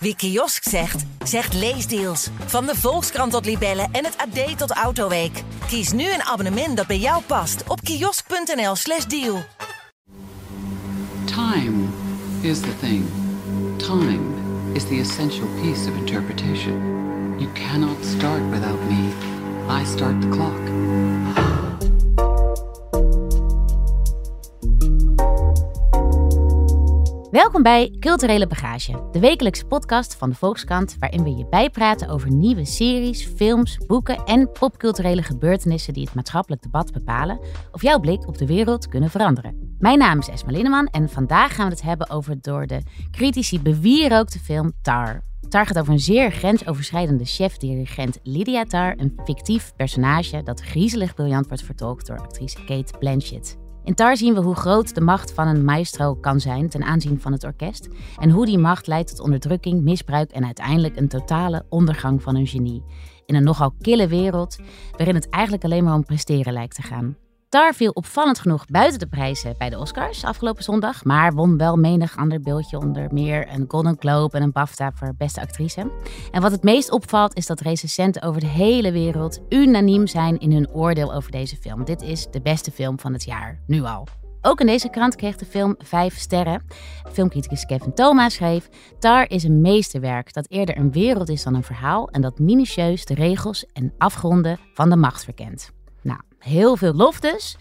Wie kiosk zegt, zegt leesdeals. Van de Volkskrant tot Libellen en het AD tot Autoweek. Kies nu een abonnement dat bij jou past op kiosk.nl/slash deal. Time is the thing. Time is the essential piece of interpretation. You cannot start without me. I start the clock. Welkom bij Culturele Bagage, de wekelijkse podcast van de Volkskrant, waarin we je bijpraten over nieuwe series, films, boeken en popculturele gebeurtenissen die het maatschappelijk debat bepalen of jouw blik op de wereld kunnen veranderen. Mijn naam is Esma Linneman en vandaag gaan we het hebben over door de critici bewierookte film Tar. Tar gaat over een zeer grensoverschrijdende chef-dirigent Lydia Tar, een fictief personage dat griezelig briljant wordt vertolkt door actrice Kate Blanchett. In Tar zien we hoe groot de macht van een maestro kan zijn ten aanzien van het orkest en hoe die macht leidt tot onderdrukking, misbruik en uiteindelijk een totale ondergang van een genie. In een nogal kille wereld waarin het eigenlijk alleen maar om presteren lijkt te gaan. Tar viel opvallend genoeg buiten de prijzen bij de Oscars afgelopen zondag, maar won wel menig ander beeldje onder meer een Golden Globe en een BAFTA voor beste actrice. En wat het meest opvalt is dat recensenten over de hele wereld unaniem zijn in hun oordeel over deze film. Dit is de beste film van het jaar, nu al. Ook in deze krant kreeg de film vijf sterren. Filmcriticus Kevin Thomas schreef: Tar is een meesterwerk dat eerder een wereld is dan een verhaal en dat minutieus de regels en afgronden van de macht verkent. Nou, heel veel lof dus,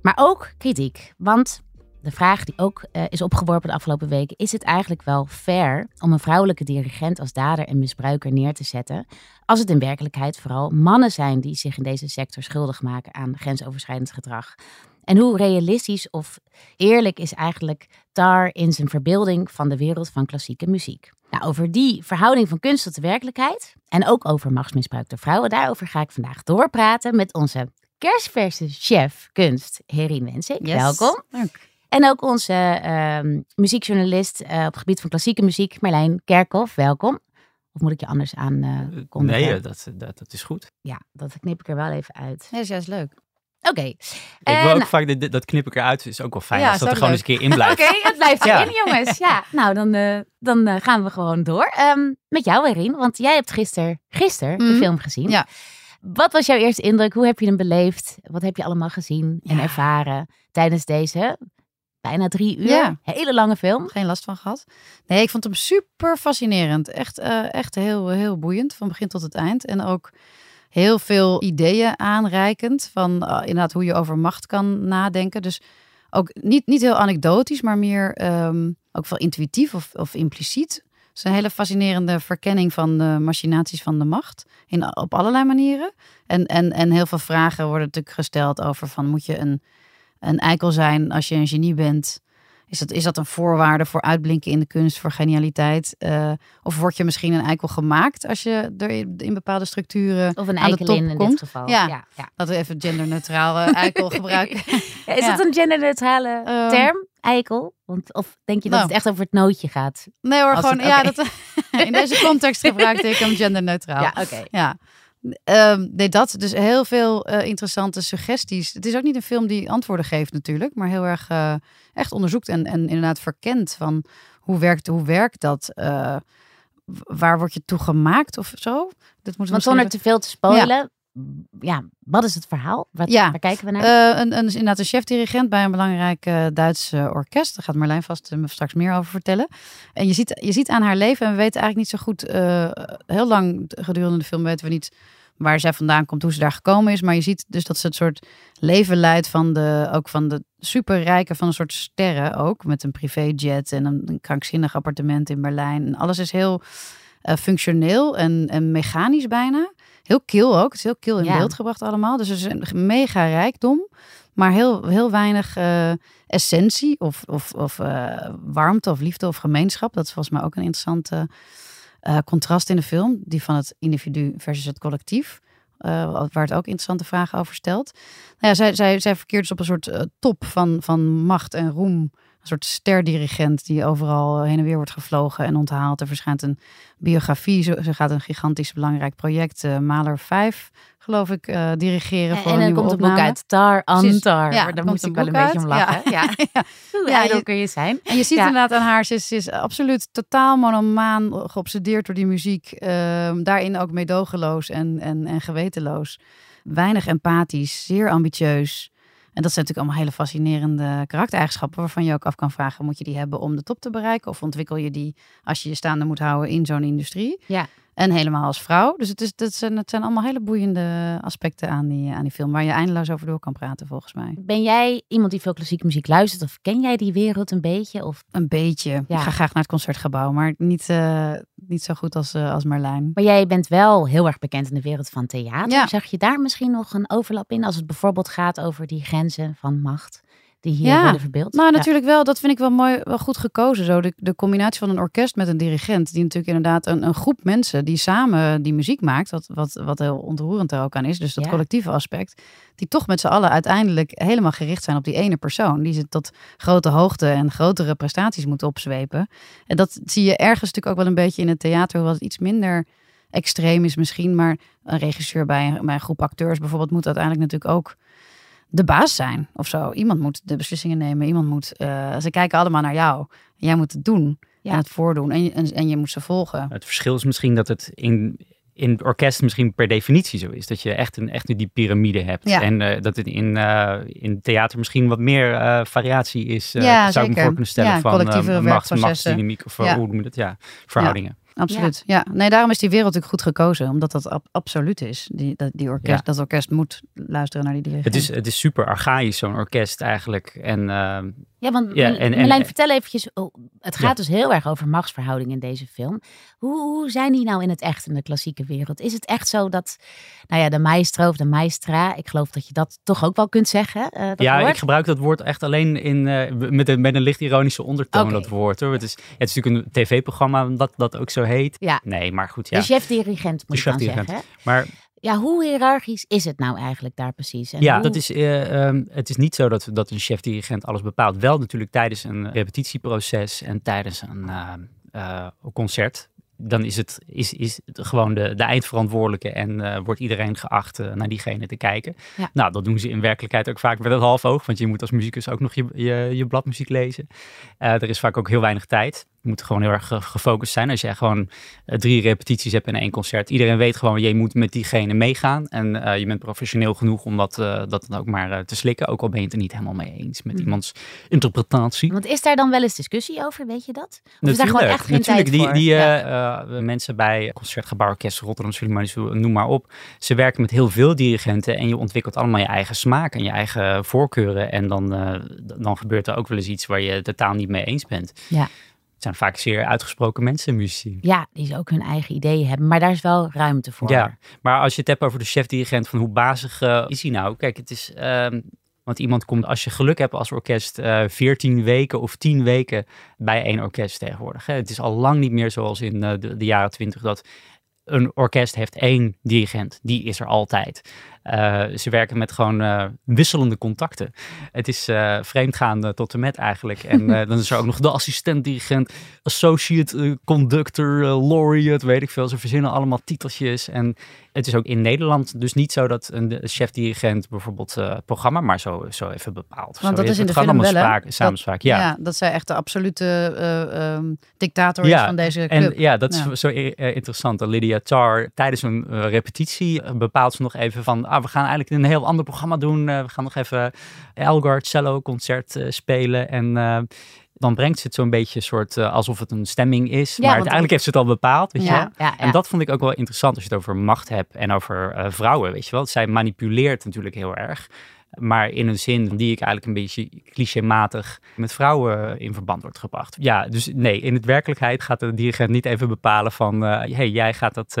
maar ook kritiek. Want de vraag die ook uh, is opgeworpen de afgelopen weken: is het eigenlijk wel fair om een vrouwelijke dirigent als dader en misbruiker neer te zetten? Als het in werkelijkheid vooral mannen zijn die zich in deze sector schuldig maken aan grensoverschrijdend gedrag. En hoe realistisch of eerlijk is eigenlijk Tar in zijn verbeelding van de wereld van klassieke muziek? Nou, over die verhouding van kunst tot de werkelijkheid en ook over machtsmisbruik door vrouwen, daarover ga ik vandaag doorpraten met onze kerstverse chef kunst, Herin. Yes. Welkom. Dank. En ook onze ehm, muziekjournalist eh, op het gebied van klassieke muziek, Marlijn Kerkhoff. Welkom. Of moet ik je anders aan eh? Nee, dat, dat, dat is goed. Ja, dat knip ik er wel even uit. Ja, is juist leuk. Oké. Ik wil ook nou, vaak, dat knip ik eruit, is ook wel fijn Ja, als dat er gewoon eens een keer in blijft. Oké, het blijft Ja. erin, jongens. Ja, nou, dan, eh, dan gaan we gewoon door. Ehm, met jou, Erin, want jij hebt gisteren gisteren de Mhm. film gezien. Ja. Wat was jouw eerste indruk? Hoe heb je hem beleefd? Wat heb je allemaal gezien en Ja. ervaren tijdens deze bijna drie uur? Ja. Hele lange film. Geen last van gehad. Nee, ik vond hem super fascinerend. Echt, eh, echt heel, heel boeiend van begin tot het eind. En ook heel veel ideeën aanreikend van eh, inderdaad hoe je over macht kan nadenken. Dus ook niet, niet heel anekdotisch, maar meer ehm, ook wel intuïtief of, of impliciet. Het is een hele fascinerende verkenning van de machinaties van de macht. In, op allerlei manieren. En, en, en heel veel vragen worden natuurlijk gesteld over van moet je een, een eikel zijn als je een genie bent? Is dat, is dat een voorwaarde voor uitblinken in de kunst, voor genialiteit? Eh, of word je misschien een eikel gemaakt als je er in, in bepaalde structuren Of een aan de top eikelin in dit geval. Ja. ja, ja. Laten we even genderneutraal eh, eikel gebruiken. Ja, Is dat een genderneutrale Ehm, term, eikel? Want, of denk je dat nou. het echt over het nootje gaat? Nee hoor, Als gewoon, het- ja, dat, in deze context gebruikte ik hem genderneutraal. Ja, oké. Ja. Ehm, nee, dat. Dus heel veel eh, interessante suggesties. Het is ook niet een film die antwoorden geeft natuurlijk, maar heel erg eh, echt onderzoekt en, en inderdaad verkent van hoe werkt, hoe werkt dat? Eh, waar word je toe gemaakt of zo? Dit moeten we Want zonder te veel te spoilen, ja. Wat is het verhaal? Wat, Ja. Waar kijken we naar? Eh, een, een, inderdaad een chef-dirigent bij een belangrijk eh, Duits eh, orkest. Daar gaat Marlijn vast me straks meer over vertellen. En je ziet, je ziet aan haar leven, en we weten eigenlijk niet zo goed, heel lang gedurende de film weten we niet waar zij vandaan komt, hoe ze daar gekomen is. Maar je ziet dus dat ze het soort leven leidt van de, ook van de superrijke, van een soort sterren ook. Met een privéjet en een, een krankzinnig appartement in Berlijn. En alles is heel functioneel en, en mechanisch bijna. Heel kil ook. Het is heel kil in Ja. beeld gebracht allemaal. Dus het is een mega rijkdom. Maar heel, heel weinig eh, essentie of, of, of eh, warmte of liefde of gemeenschap. Dat is volgens mij ook een interessante eh, contrast in de film. Die van het individu versus het collectief. waar het ook interessante vragen over stelt. Nou ja, zij, zij, zij verkeert dus op een soort top van, van macht en roem een soort sterdirigent die overal heen en weer wordt gevlogen en onthaald. Er verschijnt een biografie. Ze, gaat een gigantisch belangrijk project, uh, Maler 5, geloof ik, uh, dirigeren. En, voor en komt een opname. boek uit, Tar. Antar. Ja, Daar een ik wel een beetje om lachen. Ja. ja. Ja, ijdel je- kun je zijn? En je ziet Ja. inderdaad aan haar, ze is, ze is absoluut totaal monomaan, geobsedeerd door die muziek. Ehm, daarin ook meedogenloos en, en, en gewetenloos. Weinig empathisch, zeer ambitieus. En dat zijn natuurlijk allemaal hele fascinerende karaktereigenschappen waarvan je ook af kan vragen, moet je die hebben om de top te bereiken? Of ontwikkel je die als je je staande moet houden in zo'n industrie? Ja. En helemaal als vrouw. Dus het, is, dat zijn, het zijn allemaal hele boeiende aspecten aan die, aan die film, waar je eindeloos over door kan praten volgens mij. Ben jij iemand die veel klassieke muziek luistert? Of ken jij die wereld een beetje? Of, Een beetje. Ja. Ik ga graag naar het concertgebouw, maar niet, eh, niet zo goed als, eh, als Marlijn. maar jij bent wel heel erg bekend in de wereld van theater. Ja. Zag je daar misschien nog een overlap in? Als het bijvoorbeeld gaat over die grenzen van macht die hier Ja. worden verbeeld? Ja. natuurlijk wel. Dat vind ik wel mooi, wel goed gekozen. Zo de, de combinatie van een orkest met een dirigent, die natuurlijk inderdaad een, een groep mensen die samen die muziek maakt, wat, wat, wat heel ontroerend er ook aan is. Dus dat Ja. collectieve aspect, die toch met z'n allen uiteindelijk helemaal gericht zijn op die ene persoon, die ze tot grote hoogte en grotere prestaties moet opzwepen. En dat zie je ergens natuurlijk ook wel een beetje in het theater, hoewel het iets minder extreem is misschien, maar een regisseur bij een, bij een groep acteurs bijvoorbeeld moet uiteindelijk natuurlijk ook de baas zijn of zo. Iemand moet de beslissingen nemen. Iemand moet. eh, ze kijken allemaal naar jou. Jij moet het doen Ja. en het voordoen en je, en, en je moet ze volgen. Het verschil is misschien dat het in, in het orkest misschien per definitie zo is. Dat je echt een echt die piramide hebt. Ja. En eh, dat het in, eh, in theater misschien wat meer eh, variatie is. eh, Ja, zou ik me zeker. voor kunnen stellen Ja, van machtsdynamiek of Ja. hoe noem je dat? Ja, verhoudingen. Absoluut. Ja. nee, daarom is die wereld natuurlijk goed gekozen, omdat dat ab- absoluut is. Die, dat, die orkest, Ja. dat orkest moet luisteren naar die dirigent. Het is, het is super archaïs, zo'n orkest eigenlijk. En eh, Ja, want Ja, en- vertel eventjes. oh, het gaat Ja. dus heel erg over machtsverhoudingen in deze film. Hoe, hoe zijn die nou in het echt in de klassieke wereld? Is het echt zo dat, nou ja, de maestro of de maestra, ik geloof dat je dat toch ook wel kunt zeggen, eh, dat ja, woord? ik gebruik dat woord echt alleen in, eh, met, een, met een licht ironische ondertoon, dat woord. Hoor. Het, is, het is natuurlijk een tv-programma dat dat ook zo heet. Ja. Nee, maar goed, ja. De chef-dirigent moet De je zeggen. maar Ja, hoe hiërarchisch is het nou eigenlijk daar precies? En ja, hoe- dat is, eh, ehm, het is niet zo dat, dat een chef-dirigent alles bepaalt. Wel natuurlijk tijdens een repetitieproces en tijdens een eh, eh, concert. Dan is het, is, is het gewoon de, de eindverantwoordelijke en eh, wordt iedereen geacht eh, naar diegene te kijken. Ja. Nou, dat doen ze in werkelijkheid ook vaak met het half oog, want je moet als muzikus ook nog je, je, je bladmuziek lezen. Eh, er is vaak ook heel weinig tijd. Je moet gewoon heel erg ge- gefocust zijn. Als jij gewoon eh, drie repetities hebt en één concert. Iedereen weet gewoon, je moet met diegene meegaan. En eh, je bent professioneel genoeg om dat, eh, dat dan ook maar te slikken. Ook al ben je het er niet helemaal mee eens met Mhm. iemands interpretatie. Want is daar dan wel eens discussie over, weet je dat? Of is daar gewoon echt geen natuurlijk. tijd die, voor? die Ja. mensen bij Concertgebouworkest, Rotterdam Philharmonisch, noem maar op. Ze werken met heel veel dirigenten en je ontwikkelt allemaal je eigen smaak en je eigen voorkeuren. En dan, dan gebeurt er ook wel eens iets waar je het totaal niet mee eens bent. Ja. Het zijn vaak zeer uitgesproken mensen, muzici. ja, die ze ook hun eigen ideeën hebben. Maar daar is wel ruimte voor. Ja, maar als je het hebt over de chef-dirigent, van hoe bazig eh, is hij nou? Kijk, het is. ehm, want iemand komt, als je geluk hebt als orkest, eh 14 weken of 10 weken bij één orkest tegenwoordig. Hè. Het is al lang niet meer zoals in eh, de, de jaren 20 dat een orkest heeft één dirigent. Die is er altijd. Eh, ze werken met gewoon eh, wisselende contacten. Het is eh vreemdgaan eh, tot en met eigenlijk. En dan is er ook nog de assistent-dirigent, associate conductor, laureate, weet ik veel. Ze verzinnen allemaal titeltjes. En het is ook in Nederland dus niet zo dat een chef-dirigent bijvoorbeeld eh programma maar zo, zo even bepaalt. Want Zo dat is in het de film wel, samenspraak. Ja. Ja. dat zij echt de absolute eh, ehm, dictator is van deze club. En ja, dat is zo interessant. Dat Lydia Tarr tijdens een repetitie bepaalt ze nog even van... Ah, we gaan eigenlijk een heel ander programma doen. Eh, we gaan nog even Elgar cello concert eh, spelen. En eh, dan brengt ze het zo'n beetje soort alsof het een stemming is. maar want- uiteindelijk heeft ze het al bepaald, weet je wel? ja, ja, ja. En dat vond ik ook wel interessant als je het over macht hebt en over vrouwen, weet je wel. Zij manipuleert natuurlijk heel erg. Maar in een zin die ik eigenlijk een beetje clichématig met vrouwen in verband wordt gebracht. Ja, dus nee, in het werkelijkheid gaat de dirigent niet even bepalen van... eh hey, jij gaat dat,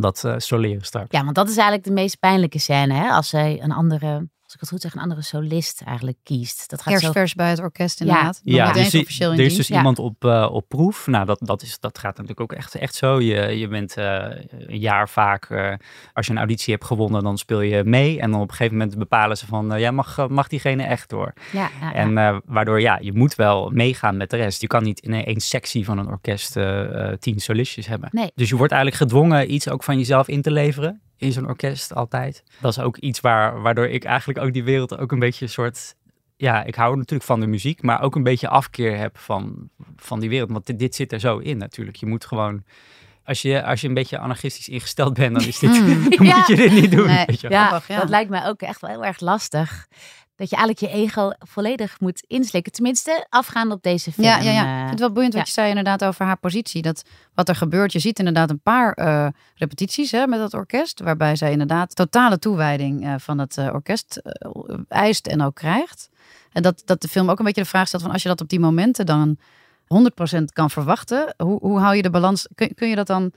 dat eh, soleren straks. Ja, want dat is eigenlijk de meest pijnlijke scène, hè? Als zij een andere als ik het goed zeg, een andere solist eigenlijk kiest. Dat gaat zo Kerstvers bij het orkest inderdaad. Ja, niet dus officieel in er is dus Ja. iemand op, eh, op proef. Nou, dat, dat, is, dat gaat natuurlijk ook echt, echt zo. Je, je bent eh, een jaar vaak, eh, als je een auditie hebt gewonnen, dan speel je mee. En dan op een gegeven moment bepalen ze van, ja, mag, mag diegene echt door? Ja, ja, ja. En waardoor, ja, je moet wel meegaan met de rest. Je kan niet in één sectie van een orkest tien solistjes hebben. Nee. Dus je wordt eigenlijk gedwongen iets ook van jezelf in te leveren in zo'n orkest altijd. Dat is ook iets waar, waardoor ik eigenlijk ook die wereld ook een beetje een soort... Ja, ik hou natuurlijk van de muziek, maar ook een beetje afkeer heb van, van die wereld. Want dit, dit zit er zo in natuurlijk. Je moet gewoon... Als je, als je een beetje anarchistisch ingesteld bent, dan, is dit, Mm. dan Ja. moet je dit niet doen. Nee. Weet je wel. Ja, Grappig, ja. dat lijkt mij ook echt wel heel erg lastig. Dat je eigenlijk je ego volledig moet inslikken. Tenminste, afgaan op deze film. Ja, ja, ja. Ik eh, vind het wel boeiend wat ja. je zei inderdaad over haar positie. Dat wat er gebeurt, je ziet inderdaad een paar eh, repetities hè, met dat orkest. Waarbij zij inderdaad totale toewijding eh, van het orkest eist en ook krijgt. En dat, dat de film ook een beetje de vraag stelt van als je dat op die momenten dan 100% kan verwachten. Hoe, hoe hou je de balans? Kun, kun je dat dan...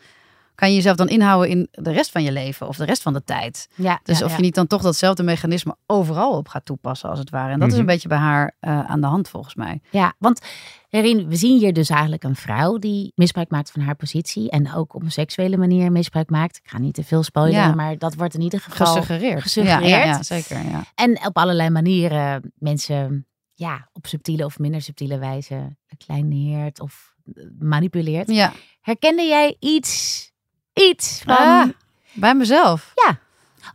Kan je jezelf dan inhouden in de rest van je leven of de rest van de tijd? ja, Dus ja, of ja. je niet dan toch datzelfde mechanisme overal op gaat toepassen, als het ware. En dat is Mhm. een beetje bij haar eh, aan de hand, volgens mij. Ja, want Erin, we zien hier dus eigenlijk een vrouw die misbruik maakt van haar positie. En ook op een seksuele manier misbruik maakt. Ik ga niet te veel spoileren, Ja. maar dat wordt in ieder geval Gesuggereerd. gesuggereerd. Ja, ja, ja, zeker. Ja. En op allerlei manieren mensen ja, op subtiele of minder subtiele wijze kleineert of eh, manipuleert. ja. Herkende jij iets, iets van, Ah, bij mezelf.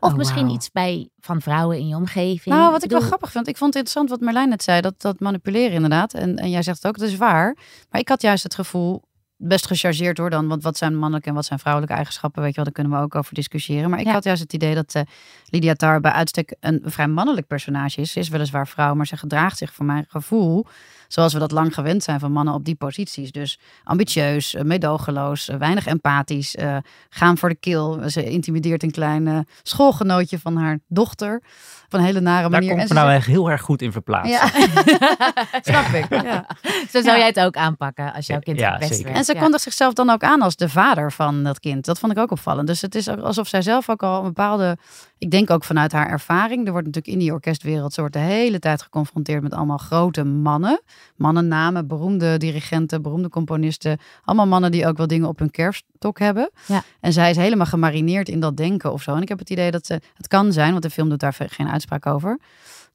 of oh, misschien iets bij, van vrouwen in je omgeving? Nou, wat ik wel grappig vind. Ik vond het interessant wat Merlijn net zei. Dat, dat manipuleren inderdaad. En, en jij zegt het ook, dat is waar. Maar ik had juist het gevoel, best gechargeerd hoor dan. Want wat zijn mannelijke en wat zijn vrouwelijke eigenschappen? Weet je wel, daar kunnen we ook over discussiëren. Maar ik Ja. had juist het idee dat eh, Lydia bij uitstek een vrij mannelijk personage is. Ze is weliswaar vrouw, maar ze gedraagt zich voor mijn gevoel... zoals we dat lang gewend zijn van mannen op die posities. Dus ambitieus, eh, meedogenloos, eh, weinig empathisch. eh, gaan voor de kill. Ze intimideert een klein schoolgenootje van haar dochter. Op een hele nare Daar manier. komt En ze nou zegt- echt heel erg goed in verplaatst. ja, snap ik. Ja. Zo zou jij het ook aanpakken als jouw kind Ja, zeker. werd. En ze Ja. kondigt zichzelf dan ook aan als de vader van dat kind. Dat vond ik ook opvallend. Dus het is ook alsof zij zelf ook al een bepaalde... Ik denk ook vanuit haar ervaring. Er wordt natuurlijk in die orkestwereld... Ze wordt de hele tijd geconfronteerd met allemaal grote mannen. Mannennamen, beroemde dirigenten, beroemde componisten. Allemaal mannen die ook wel dingen op hun kerfstok hebben. Ja. En zij is helemaal gemarineerd in dat denken of zo. En ik heb het idee dat ze... Het kan zijn, want de film doet daar geen uitspraak over...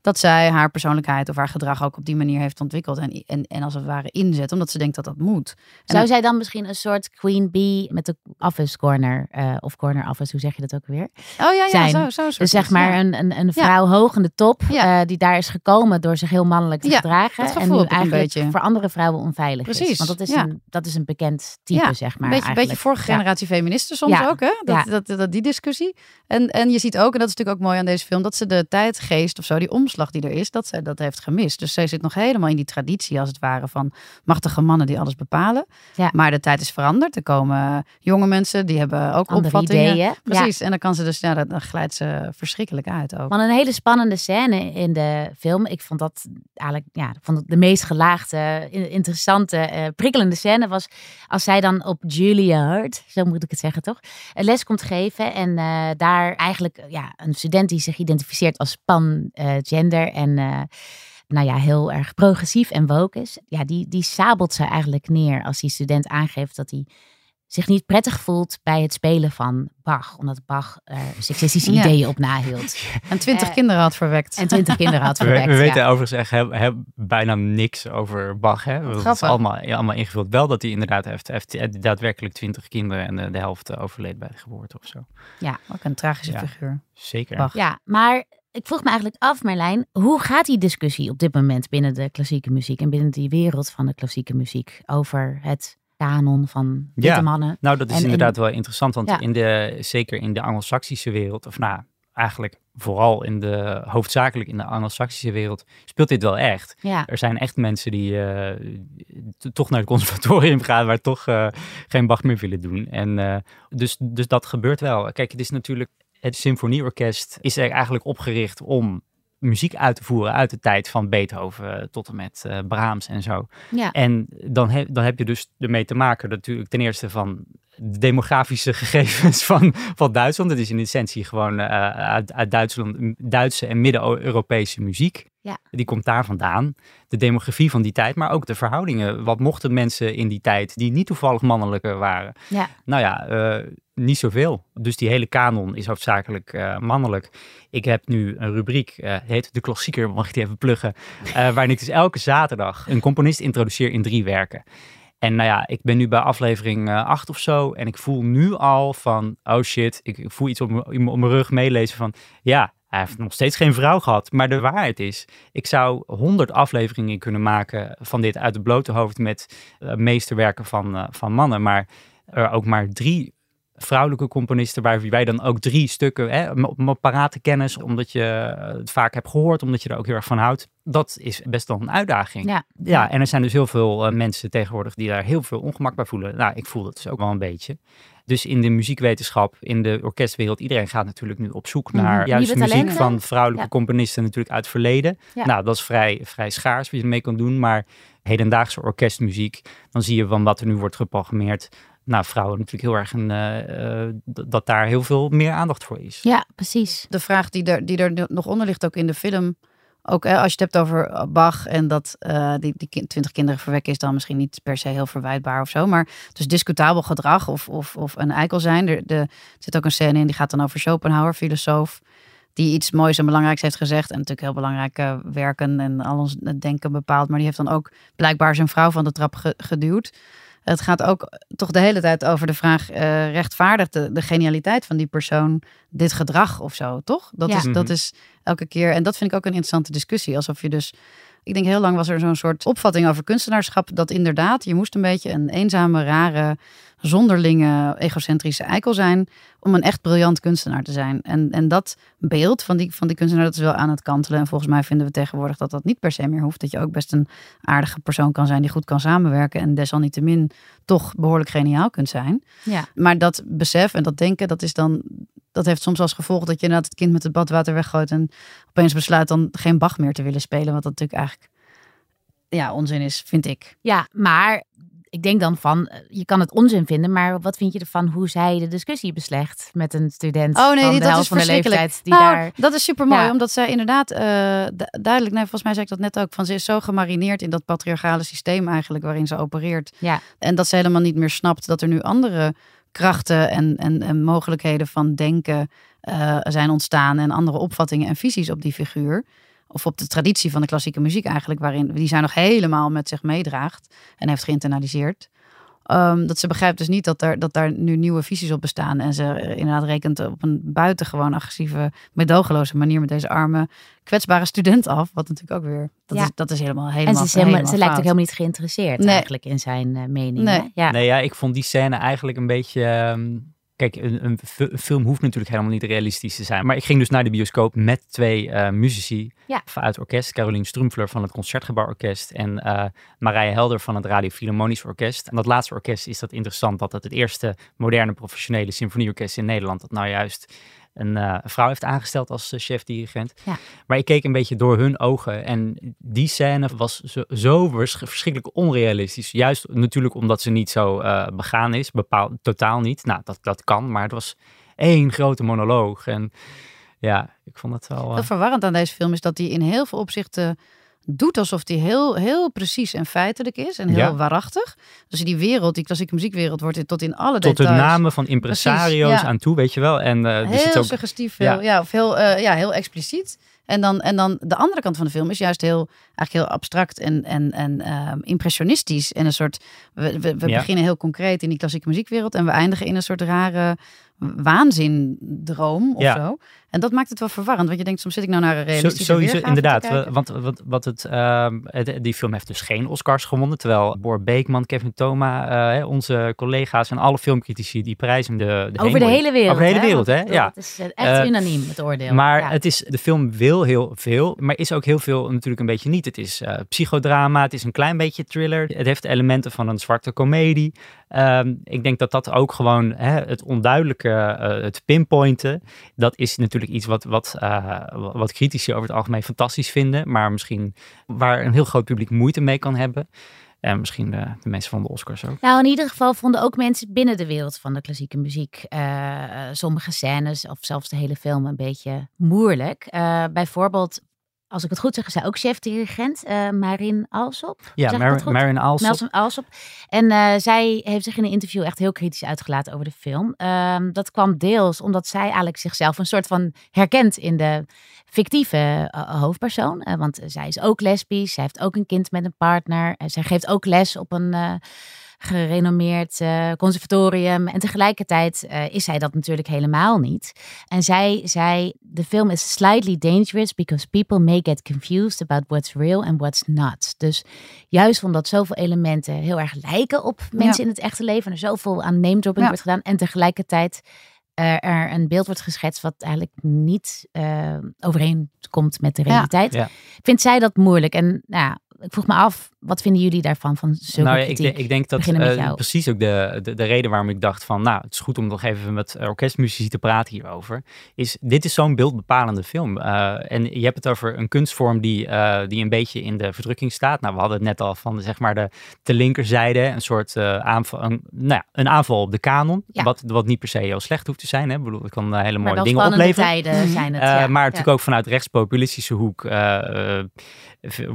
dat zij haar persoonlijkheid of haar gedrag ook op die manier heeft ontwikkeld. En, en, en als het ware inzet, omdat ze denkt dat dat moet. Zou zij dan misschien een soort queen bee met de office corner, eh, of corner office, hoe zeg je dat ook weer? Oh ja, ja, zijn. zo, zo. soort Dus zeg maar ja. een, een, een vrouw hoog in de top, Ja. eh, die daar is gekomen door zich heel mannelijk te gedragen. en gevoel nu eigenlijk beetje. voor andere vrouwen onveilig is. Precies, Want dat is, een, dat is een bekend type, zeg maar. Een beetje, vorige generatie feministen soms ook, hè? Dat, dat, die discussie. En, en je ziet ook, en dat is natuurlijk ook mooi aan deze film, dat ze de tijdgeest of zo, die omslag die er is, dat zij dat heeft gemist. Dus zij zit nog helemaal in die traditie, als het ware, van machtige mannen die alles bepalen. Ja. Maar de tijd is veranderd. Er komen jonge mensen, die hebben ook Andere opvattingen. ideeën. Ja. Precies. En dan kan ze dus, ja, dan- glijdt ze verschrikkelijk uit ook. Maar een hele spannende scène in de film. Ik vond dat eigenlijk ja, vond het de meest gelaagde, in- interessante, eh, prikkelende scène was als zij dan op Julia Hurt, zo moet ik het zeggen toch, een les komt geven en eh, daar eigenlijk ja, een student die zich identificeert als en eh, nou ja, heel erg progressief en woke is, ja, die, die sabelt ze eigenlijk neer als die student aangeeft dat hij zich niet prettig voelt bij het spelen van Bach, omdat Bach er seksistische Ja. ideeën op nahield. En twintig Eh, kinderen had verwekt. En twintig kinderen had We, verwekt. we weten ja. overigens echt bijna niks over Bach. Hè? Dat is allemaal, allemaal ingevuld. Wel dat hij inderdaad heeft, heeft daadwerkelijk twintig kinderen en de, de helft eh, overleed bij de geboorte of zo. Ook een tragische Ja. figuur. Zeker. Bach. Ja, maar ik vroeg me eigenlijk af, Marlijn, hoe gaat die discussie op dit moment binnen de klassieke muziek en binnen die wereld van de klassieke muziek over het kanon van witte Ja. mannen? Nou, dat is En- inderdaad wel interessant, want Ja. in de, zeker in de Anglo-Saxische wereld, of nou, eigenlijk vooral in de, hoofdzakelijk in de Anglo-Saxische wereld, speelt dit wel echt. Ja, Er zijn echt mensen die eh, toch naar het conservatorium gaan, maar toch eh, geen Bach meer willen doen. En eh, dus, dus dat gebeurt wel. Kijk, het is natuurlijk, het symfonieorkest is er eigenlijk opgericht om muziek uit te voeren uit de tijd van Beethoven tot en met eh, Brahms en zo. ja. En dan, heb dan heb je dus ermee te maken natuurlijk ten eerste van de demografische gegevens van, van Duitsland. Het is in essentie gewoon uh, uit, uit, Duitsland, Duitse en Midden-Europese muziek. Ja. Die komt daar vandaan. De demografie van die tijd, maar ook de verhoudingen. Wat mochten mensen in die tijd die niet toevallig mannelijker waren? Ja. Nou ja, uh, niet zoveel. Dus die hele kanon is hoofdzakelijk uh, mannelijk. Ik heb nu een rubriek, uh, heet De Klassieker, mag ik die even pluggen. waarin ik dus elke zaterdag een componist introduceer in drie werken. En nou ja, ik ben nu bij aflevering 8 of zo. En ik voel nu al van, oh shit, ik, voel iets op mijn rug meelezen van, ja, hij heeft nog steeds geen vrouw gehad. Maar de waarheid is, ik zou honderd afleveringen kunnen maken van dit uit het blote hoofd met uh, meesterwerken van, uh, van mannen. Maar er ook maar drie vrouwelijke componisten, waar wij dan ook drie stukken hè, op parate kennis, omdat je het vaak hebt gehoord, omdat je er ook heel erg van houdt. Dat is best wel een uitdaging. Ja, ja en er zijn dus heel veel mensen tegenwoordig die daar heel veel ongemak bij voelen. Nou, ik voel dat dus ook wel een beetje. Dus in de muziekwetenschap, in de orkestwereld, iedereen gaat natuurlijk nu op zoek naar Mhm. juist Nieuwe muziek talenten. van vrouwelijke Ja. componisten natuurlijk uit het verleden. Ja. Nou, dat is vrij, vrij schaars wat je ermee kan doen. Maar hedendaagse orkestmuziek, dan zie je van wat er nu wordt geprogrammeerd. Nou, vrouwen natuurlijk heel erg een, eh, eh, dat daar heel veel meer aandacht voor is. Ja, precies. De vraag die er, die er nog onder ligt ook in de film. Ook hè, als je het hebt over eh, Bach en dat eh, die, die twintig kinderen verwekken is dan misschien niet per se heel verwijtbaar of zo. Maar dus discutabel gedrag of, of, of een eikel zijn. Er, de, zit ook een scène in die gaat dan over Schopenhauer, filosoof. Die iets moois en belangrijks heeft gezegd. En natuurlijk heel belangrijke werken en al ons denken bepaald. Maar die heeft dan ook blijkbaar zijn vrouw van de trap ge- geduwd. Het gaat ook toch de hele tijd over de vraag: eh, rechtvaardigt de, de genialiteit van die persoon dit gedrag of zo, toch? Dat, Ja. is, dat Mhm. is elke keer. En dat vind ik ook een interessante discussie. Alsof je dus. Ik denk heel lang was er zo'n soort opvatting over kunstenaarschap. Dat inderdaad, je moest een beetje een eenzame, rare, zonderlinge, egocentrische eikel zijn. om een echt briljant kunstenaar te zijn. En, en dat beeld van die, van die kunstenaar, dat is wel aan het kantelen. En volgens mij vinden we tegenwoordig dat dat niet per se meer hoeft. Dat je ook best een aardige persoon kan zijn die goed kan samenwerken. En desalniettemin toch behoorlijk geniaal kunt zijn. Ja. Maar dat besef en dat denken, dat is dan. Dat heeft soms als gevolg dat je inderdaad het kind met het badwater weggooit. En opeens besluit dan geen Bach meer te willen spelen. Wat dat natuurlijk eigenlijk ja, onzin is, vind ik. Ja, maar ik denk dan van, eh, je kan het onzin vinden, maar wat vind je ervan hoe zij de discussie beslecht met een student Oh nee, van die- de dat is van de leeftijd die nou, daar... Dat is super mooi, Ja. omdat zij inderdaad eh, du- duidelijk, nee, volgens mij zei ik dat net ook, van ze is zo gemarineerd in dat patriarchale systeem eigenlijk waarin ze opereert. Ja. En dat ze helemaal niet meer snapt dat er nu andere krachten en, en, en mogelijkheden van denken eh, zijn ontstaan en andere opvattingen en visies op die figuur. Of op de traditie van de klassieke muziek eigenlijk, waarin die zij nog helemaal met zich meedraagt en heeft geïnternaliseerd. Ehm, dat ze begrijpt dus niet dat, er, dat daar nu nieuwe visies op bestaan. En ze eh, inderdaad rekent op een buitengewoon agressieve, medogeloze manier met deze arme, kwetsbare student af. Wat natuurlijk ook weer, dat, Ja. is, dat is helemaal, En helemaal ze, is helemaal, helemaal ze lijkt ook helemaal niet geïnteresseerd Nee. eigenlijk in zijn eh, mening. Nee. Ja. Nee, ja, ik vond die scène eigenlijk een beetje. ehm, kijk, een, een, fi- een film hoeft natuurlijk helemaal niet realistisch te zijn. Maar ik ging dus naar de bioscoop met twee eh muzici Ja. uit het orkest. Caroline Strumpfler van het Concertgebouworkest en eh Marije Helder van het Radio Philharmonisch Orkest. En dat laatste orkest is dat interessant dat het het eerste moderne professionele symfonieorkest in Nederland dat nou juist een eh, vrouw heeft aangesteld als eh, chef-dirigent. Ja. Maar ik keek een beetje door hun ogen en die scène was zo, zo vers- verschrikkelijk onrealistisch. Juist natuurlijk omdat ze niet zo eh, begaan is, bepaald, totaal niet. Nou, dat, dat kan, maar het was één grote monoloog. En ja, ik vond het wel... eh, Heel verwarrend aan deze film is dat hij in heel veel opzichten doet alsof hij heel, heel precies en feitelijk is en heel Ja. waarachtig. Dus die wereld, die klassieke muziekwereld, wordt dit tot in alle tot de details namen van impresario's Precies, ja. aan toe, weet je wel. En eh, er heel ook suggestief, ja. heel, ja. of heel, eh, ja, heel expliciet. En dan, en dan de andere kant van de film is juist heel, eigenlijk heel abstract en, en, en ehm, impressionistisch. En een soort, we, we, we Ja. beginnen heel concreet in die klassieke muziekwereld en we eindigen in een soort rare waanzindroom of Ja. zo. En dat maakt het wel verwarrend, want je denkt, soms zit ik nou naar een Zo- realistische sowieso, weergave te inderdaad. Want wat, wat het, ehm, het- die film heeft dus geen Oscars gewonnen. Terwijl Boor Beekman, Kevin Thoma, eh, hè, onze collega's en alle filmcritici die prijzen de, de Over de hemel hele wereld. Over de hele hè? wereld, hè? Ja. Het is eh, echt Eh, unaniem, het oordeel. Maar Ja. het is, de film wil heel veel, maar is ook heel veel natuurlijk een beetje niet. Het is eh, psychodrama, het is een klein beetje thriller. Het heeft elementen van een zwarte komedie. Ehm, ik denk dat dat ook gewoon hè, het onduidelijke, eh, het pinpointen, dat is natuurlijk iets wat, wat, eh, wat critici over het algemeen fantastisch vinden, maar misschien waar een heel groot publiek moeite mee kan hebben. En misschien de, meeste van de Oscars ook. Nou, in ieder geval vonden ook mensen binnen de wereld van de klassieke muziek sommige scènes of zelfs de hele film een beetje moeilijk. Bijvoorbeeld als ik het goed zeg, is zij ook chef-dirigent, uh, Marin Alsop. Ja, Mar Marin Alsop. Alsop. En uh, zij heeft zich in een interview echt heel kritisch uitgelaten over de film. Uh, dat kwam deels omdat zij eigenlijk zichzelf een soort van herkent in de fictieve uh, hoofdpersoon. want zij is ook lesbisch, zij heeft ook een kind met een partner. zij geeft ook les op een gerenommeerd uh, conservatorium. En tegelijkertijd uh, is zij dat natuurlijk helemaal niet. En zij zei: De film is slightly dangerous because people may get confused about what's real and what's not. Dus juist omdat zoveel elementen heel erg lijken op mensen in het echte leven. En er zoveel aan name dropping ja. wordt gedaan. En tegelijkertijd uh, er een beeld wordt geschetst wat eigenlijk niet overeenkomt met de realiteit. Ja. Vindt zij dat moeilijk? En nou, ik vroeg me af, wat vinden jullie daarvan? Van nou, ja, ik, ik, denk dat uh, precies ook de, de, de, reden waarom ik dacht van, nou, het is goed om nog even met orkestmuzici te praten hierover. Is dit is zo'n beeldbepalende film. Uh, en je hebt het over een kunstvorm die, uh, die een beetje in de verdrukking staat. Nou, we hadden het net al van, zeg maar, de, de linkerzijde, een soort aanval, een, nou ja, een aanval op de kanon. Ja. Wat, wat niet per se heel slecht hoeft te zijn. Hè? Ik bedoel, het kan hele mooie dingen opleveren. tijden zijn het. Ja. maar natuurlijk ook vanuit rechtspopulistische hoek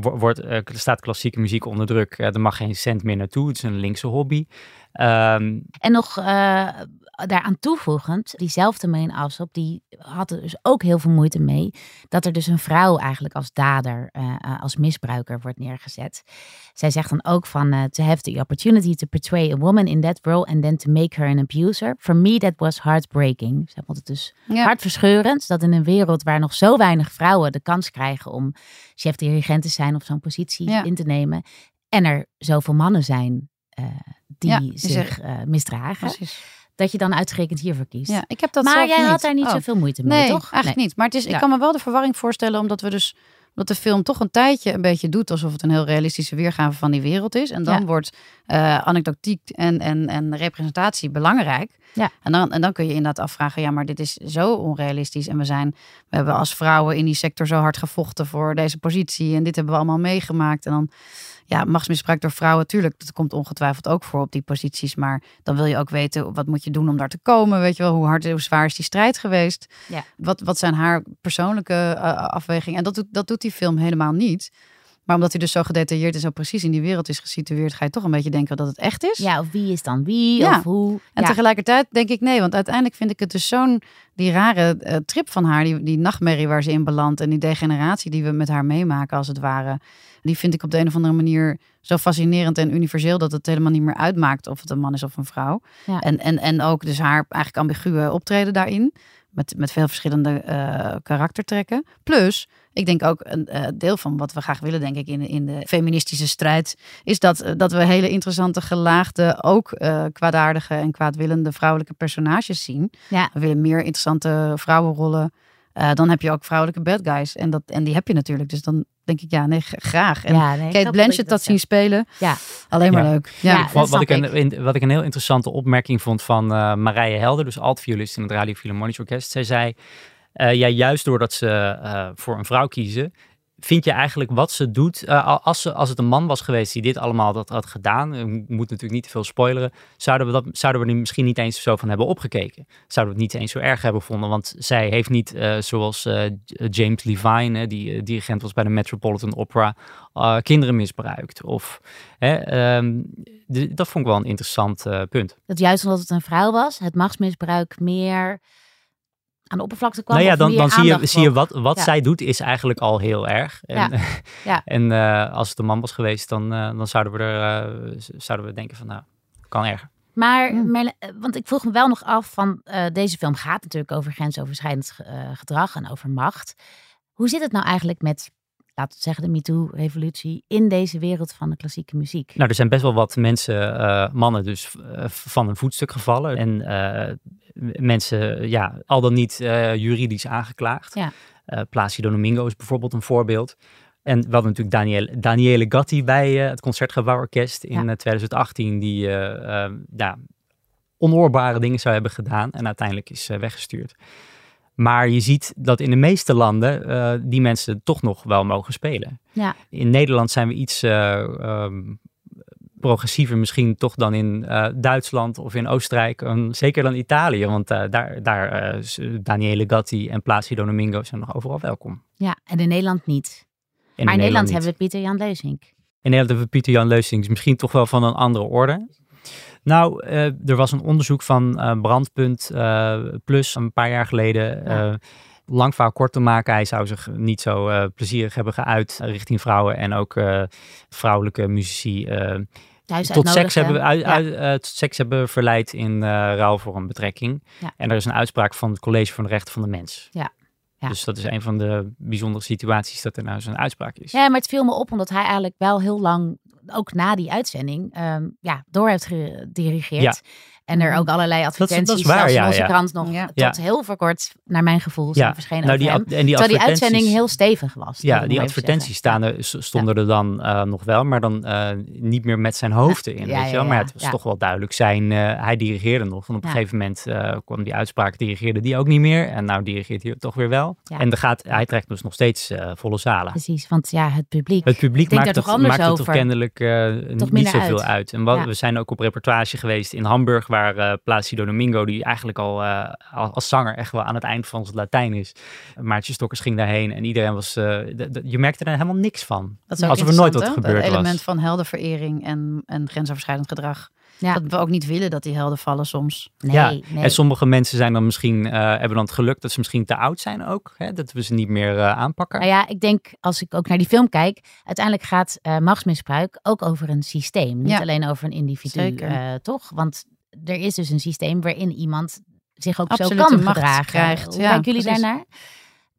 wordt, staat klassieke muziek onder druk. er mag geen cent meer naartoe. Het is een linkse hobby. Um, en nog uh, daaraan toevoegend, diezelfde Main Alsop, die had er dus ook heel veel moeite mee dat er dus een vrouw eigenlijk als dader, uh, als misbruiker wordt neergezet. Zij zegt dan ook van uh, to have the opportunity to portray a woman in that role and then to make her an abuser. For me that was heartbreaking. Zij vond het dus ja. hartverscheurend dat in een wereld waar nog zo weinig vrouwen de kans krijgen om chef-dirigent te zijn of zo'n positie ja. in te nemen en er zoveel mannen zijn uh, die ja, zich uh, misdragen. Precies. Dat je dan uitgerekend hiervoor kiest. Ja, ik heb dat maar jij niet. had daar niet oh. zoveel moeite mee, nee, toch? Eigenlijk niet. Maar het is, ik kan me wel de verwarring voorstellen, omdat we dus dat de film toch een tijdje een beetje doet alsof het een heel realistische weergave van die wereld is. En dan wordt uh, anekdotiek en, en, en representatie belangrijk. Ja. En, dan, en dan kun je inderdaad afvragen, ja, maar dit is zo onrealistisch. En we zijn, we hebben als vrouwen in die sector zo hard gevochten voor deze positie. En dit hebben we allemaal meegemaakt. En dan ja, machtsmisbruik door vrouwen, tuurlijk, dat komt ongetwijfeld ook voor op die posities. Maar dan wil je ook weten, wat moet je doen om daar te komen? Weet je wel, hoe hard, hoe zwaar is die strijd geweest? Ja. Wat, wat zijn haar persoonlijke uh, afwegingen? En dat doet, dat doet die film helemaal niet. Maar omdat hij dus zo gedetailleerd en zo precies in die wereld is gesitueerd, ga je toch een beetje denken dat het echt is. Ja, of wie is dan wie? Ja. Of hoe? En tegelijkertijd denk ik nee, want uiteindelijk vind ik het dus zo'n die rare uh, trip van haar, die, die nachtmerrie waar ze in belandt en die degeneratie die we met haar meemaken als het ware. Die vind ik op de een of andere manier zo fascinerend en universeel dat het helemaal niet meer uitmaakt of het een man is of een vrouw. Ja. En, en, en ook dus haar eigenlijk ambiguë optreden daarin. Met, met veel verschillende uh, karaktertrekken. Plus, ik denk ook een uh, deel van wat we graag willen, denk ik, in, in de feministische strijd, is dat, uh, dat we hele interessante, gelaagde, ook kwaadaardige en kwaadwillende vrouwelijke personages zien. Ja. We willen meer interessante vrouwenrollen. Dan heb je ook vrouwelijke bad guys. En, dat, en die heb je natuurlijk. Dus dan denk ik, ja, nee, graag. En ja, nee, Kate Blanchett dat, zien spelen, ja. alleen maar leuk. Ja. wat, wat ik een, wat ik een heel interessante opmerking vond van uh, Marije Helder, dus altviolist in het Radio Philharmonisch Orkest. Zij zei, uh, ja, juist doordat ze uh, voor een vrouw kiezen, vind je eigenlijk wat ze doet, uh, als, ze, als het een man was geweest die dit allemaal dat had gedaan, ik moet natuurlijk niet te veel spoileren, zouden we, dat, zouden we er misschien niet eens zo van hebben opgekeken. Zouden we het niet eens zo erg hebben gevonden, want zij heeft niet, uh, zoals James Levine, die dirigent was bij de Metropolitan Opera, kinderen misbruikt. Of, um, dat vond ik wel een interessant punt. Dat juist omdat het een vrouw was, het machtsmisbruik meer aan de oppervlakte kwam. Nou ja, dan, dan zie je, zie je wat, wat zij doet is eigenlijk al heel erg. En, ja. ja. en uh, als het een man was geweest, dan, uh, dan zouden, we er, uh, zouden we denken van nou, kan erger. Maar, mm. want ik vroeg me wel nog af van deze film gaat natuurlijk over grensoverschrijdend gedrag en over macht. Hoe zit het nou eigenlijk met laten we zeggen, de MeToo-revolutie in deze wereld van de klassieke muziek? Nou, er zijn best wel wat mensen, uh, mannen dus, uh, van een voetstuk gevallen. En uh, mensen, ja, al dan niet juridisch aangeklaagd. Ja. Placido Domingo is bijvoorbeeld een voorbeeld. En we hadden natuurlijk Daniele, Daniele Gatti bij het Concertgebouworkest in ja. 2018, die ja, onoorbare dingen zou hebben gedaan en uiteindelijk is weggestuurd. Maar je ziet dat in de meeste landen uh, die mensen toch nog wel mogen spelen. Ja. In Nederland zijn we iets uh, um, progressiever misschien toch dan in eh, Duitsland of in Oostenrijk. En zeker dan Italië, want eh, daar, daar eh, Daniele Gatti en Placido Domingo zijn nog overal welkom. Ja, en in Nederland niet. En maar in Nederland niet. hebben we Pieter Jan Leusink. In Nederland hebben we Pieter Jan Leusings, misschien toch wel van een andere orde. Nou, eh, er was een onderzoek van eh, Brandpunt eh, Plus een paar jaar geleden. Ja. Lang verhaal kort te maken, hij zou zich niet zo eh, plezierig hebben geuit richting vrouwen en ook vrouwelijke muzici tot seks hebben, uit, Ja. uit- tot seks hebben verleid in ruil voor een betrekking. Ja. En er is een uitspraak van het College van de Rechten van de Mens. Ja. Ja. Dus dat is een van de bijzondere situaties dat er nou zo'n uitspraak is. Ja, maar het viel me op omdat hij eigenlijk wel heel lang, ook na die uitzending, ehm, ja, door heeft gedirigeerd. En er ook allerlei dat is advertenties, waar, zelfs in onze ja. krant nog Ja. tot Ja. heel voor kort, naar mijn gevoel, zijn Ja. verschenen Nou, over die, en die Terwijl die uitzending heel stevig was. Ja, dat die advertenties staan er, stonden er dan eh, nog wel, maar dan eh, niet meer met zijn hoofd in. Ja, weet ja, je wel? Maar ja, het was ja. toch wel duidelijk zijn, eh, hij dirigeerde nog. En op een gegeven moment eh, kwam die uitspraak, dirigeerde die ook niet meer. En nou dirigeert hij toch weer wel. Ja. En er gaat, hij trekt dus nog steeds volle zalen. Precies, want ja, het publiek. Het publiek maakt het, maakt het toch kennelijk eh, niet zoveel uit. En we zijn ook op reportage geweest in Hamburg, waar eh Placido Domingo, die eigenlijk al eh, al- als zanger echt wel aan het eind van zijn Latijn is. Maartje Stokkers ging daarheen en iedereen was, eh, de- de- je merkte er helemaal niks van. Dat is Alsof er nooit wat gebeurd Het element was. van heldenverering en, en grensoverschrijdend gedrag. Ja. Dat we ook niet willen dat die helden vallen soms. Nee, ja, nee. en sommige mensen zijn dan misschien, eh, hebben dan het geluk dat ze misschien te oud zijn ook. Hè? Dat we ze niet meer eh, aanpakken. Nou ja, ik denk als ik ook naar die film kijk, uiteindelijk gaat eh, machtsmisbruik ook over een systeem. Niet Ja. alleen over een individu, Zeker. eh, toch? Want er is dus een systeem waarin iemand zich ook Absolute zo kan macht gedragen. krijgt, Hoe ja, kijken jullie precies. daarnaar?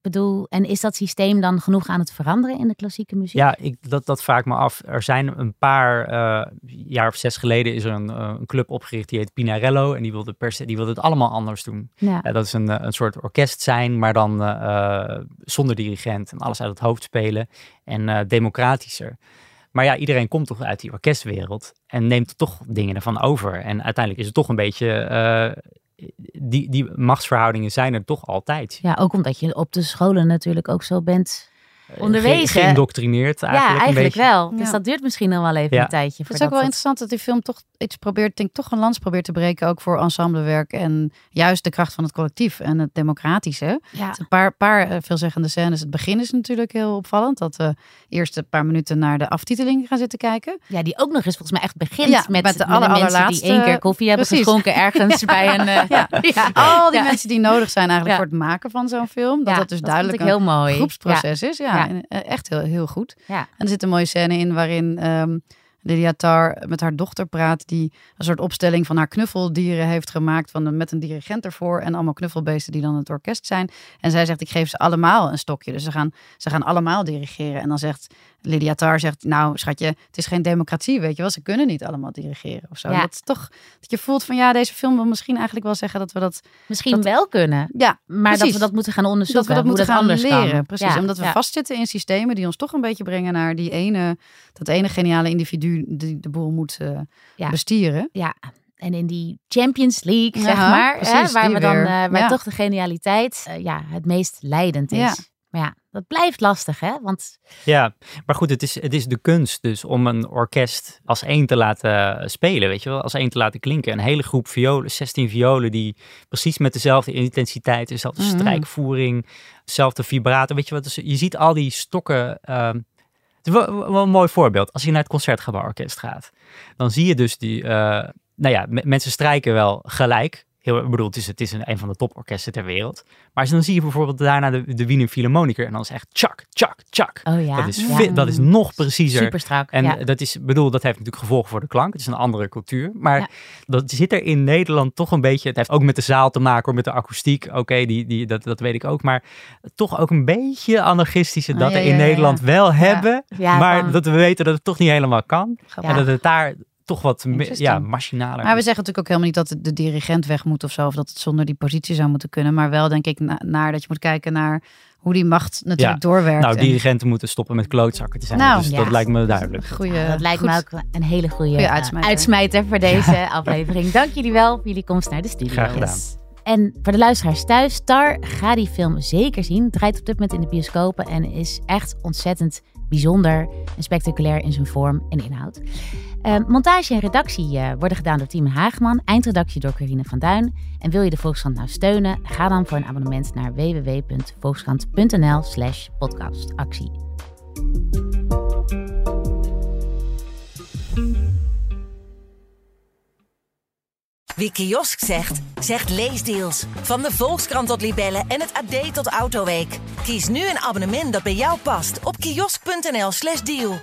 Ik bedoel, en is dat systeem dan genoeg aan het veranderen in de klassieke muziek? Ja, ik, dat, dat vraag ik me af. Er zijn een paar eh, jaar of zes geleden is er een, eh, een club opgericht die heet Pinarello. En die wilde, per se, die wilde het allemaal anders doen. Ja. Dat is een, eh, een soort orkest zijn, maar dan zonder dirigent. En alles uit het hoofd spelen en eh, democratischer. Maar ja, iedereen komt toch uit die orkestwereld en neemt toch dingen ervan over. En uiteindelijk is het toch een beetje... eh, die, die machtsverhoudingen zijn er toch altijd. Ja, ook omdat je op de scholen natuurlijk ook zo bent onderwezen. Geïndoctrineerd eigenlijk ja, eigenlijk wel. Dus Ja. dat duurt misschien nog wel even Ja. een tijdje. Het is ook wel dat- interessant dat die film toch iets probeert, denk ik, toch een lans probeert te breken, ook voor ensemblewerk en juist de kracht van het collectief en het democratische. Ja. Het Een paar, paar eh, veelzeggende scènes. Het begin is natuurlijk heel opvallend, dat we eerst een paar minuten naar de aftiteling gaan zitten kijken. Ja, die ook nog eens volgens mij echt begint Ja, met, met de met aller- mensen die één keer koffie hebben Precies. geschonken ergens bij een... eh, Ja. ja. Al die Ja. mensen die nodig zijn eigenlijk Ja. voor het maken van zo'n film. Dat Ja, dat dus vond duidelijk ik heel mooi. een groepsproces is. Ja, Ja. eh, echt heel, heel goed. Ja. En er zit een mooie scène in waarin ehm Lydia Tar met haar dochter praat. Die een soort opstelling van haar knuffeldieren heeft gemaakt. Van met een dirigent ervoor. En allemaal knuffelbeesten die dan het orkest zijn. En zij zegt, ik geef ze allemaal een stokje. Dus ze gaan, ze gaan allemaal dirigeren. En dan zegt Lydia Tar, zegt, nou schatje, het is geen democratie, weet je wel. Ze kunnen niet allemaal dirigeren of zo. Ja. Dat is toch, dat je voelt van, ja, deze film wil misschien eigenlijk wel zeggen dat we dat... Misschien Dat- wel kunnen. Ja, Maar dat we dat moeten gaan dat onderzoeken. we dat moeten dat gaan leren. kan. Precies, Ja, omdat we vastzitten in systemen die ons toch een beetje brengen naar die ene, dat ene geniale individu die de boel moet Ja. bestieren. Ja, en in die Champions League, zeg maar, precies, hè, waar we dan, waar Ja. toch de genialiteit eh, ja, het meest leidend is. Ja. Maar ja, dat blijft lastig, hè? Want Ja, maar goed, het is, het is de kunst dus om een orkest als één te laten spelen, weet je wel, als één te laten klinken. Een hele groep violen, 16 violen die precies met dezelfde intensiteit, dezelfde Mhm. strijkvoering, dezelfde vibrato, weet je wat, dus je ziet al die stokken. het is wel, wel een mooi voorbeeld. Als je naar het Concertgebouworkest gaat, dan zie je dus die, eh, nou ja, me- mensen strijken wel gelijk. Heel, ik bedoel, het is, het is een, een van de toporkesten ter wereld. Maar dan zie je bijvoorbeeld daarna de, de Wiener Philharmoniker en dan is echt tjak, tjak, tjak. oh ja, Dat is, ja. fit, dat is nog preciezer. super strak. En ja. dat is, bedoel, dat heeft natuurlijk gevolgen voor de klank. Het is een andere cultuur. Maar Ja. dat zit er in Nederland toch een beetje. Het heeft ook met de zaal te maken, hoor, met de akoestiek. Oké, die, die, dat, dat weet ik ook. Maar toch ook een beetje anarchistische dat ja, er ja, in ja, ja. Nederland wel hebben. Ja, maar dat we weten dat het toch niet helemaal kan. Ja. En dat het daar toch wat ja, machinaler Maar we zeggen natuurlijk ook helemaal niet dat de, dirigent weg moet of zo. Of dat het zonder die positie zou moeten kunnen. Maar wel denk ik na- naar dat je moet kijken naar hoe die macht natuurlijk doorwerkt. Nou, En- dirigenten moeten stoppen met klootzakken te zijn. Nou, dus ja. dat lijkt me duidelijk. Goeie, dat lijkt goed. me ook een hele goede, Goeie eh, uitsmijter. uitsmijter voor deze aflevering. Dank jullie wel voor jullie komst naar de studio. Graag gedaan. Yes. En voor de luisteraars thuis, Star, ga die film zeker zien. Het draait op dit moment in de bioscopen en is echt ontzettend bijzonder en spectaculair in zijn vorm en inhoud. Uh, montage en redactie uh, worden gedaan door Tim Haagman, eindredactie door Corine van Duin. En wil je de Volkskrant nou steunen? Ga dan voor een abonnement naar www.volkskrant.nl slash podcastactie. Wie kiosk zegt, zegt leesdeals. Van de Volkskrant tot Libellen en het AD tot Autoweek. Kies nu een abonnement dat bij jou past op kiosk.nl/slash deal.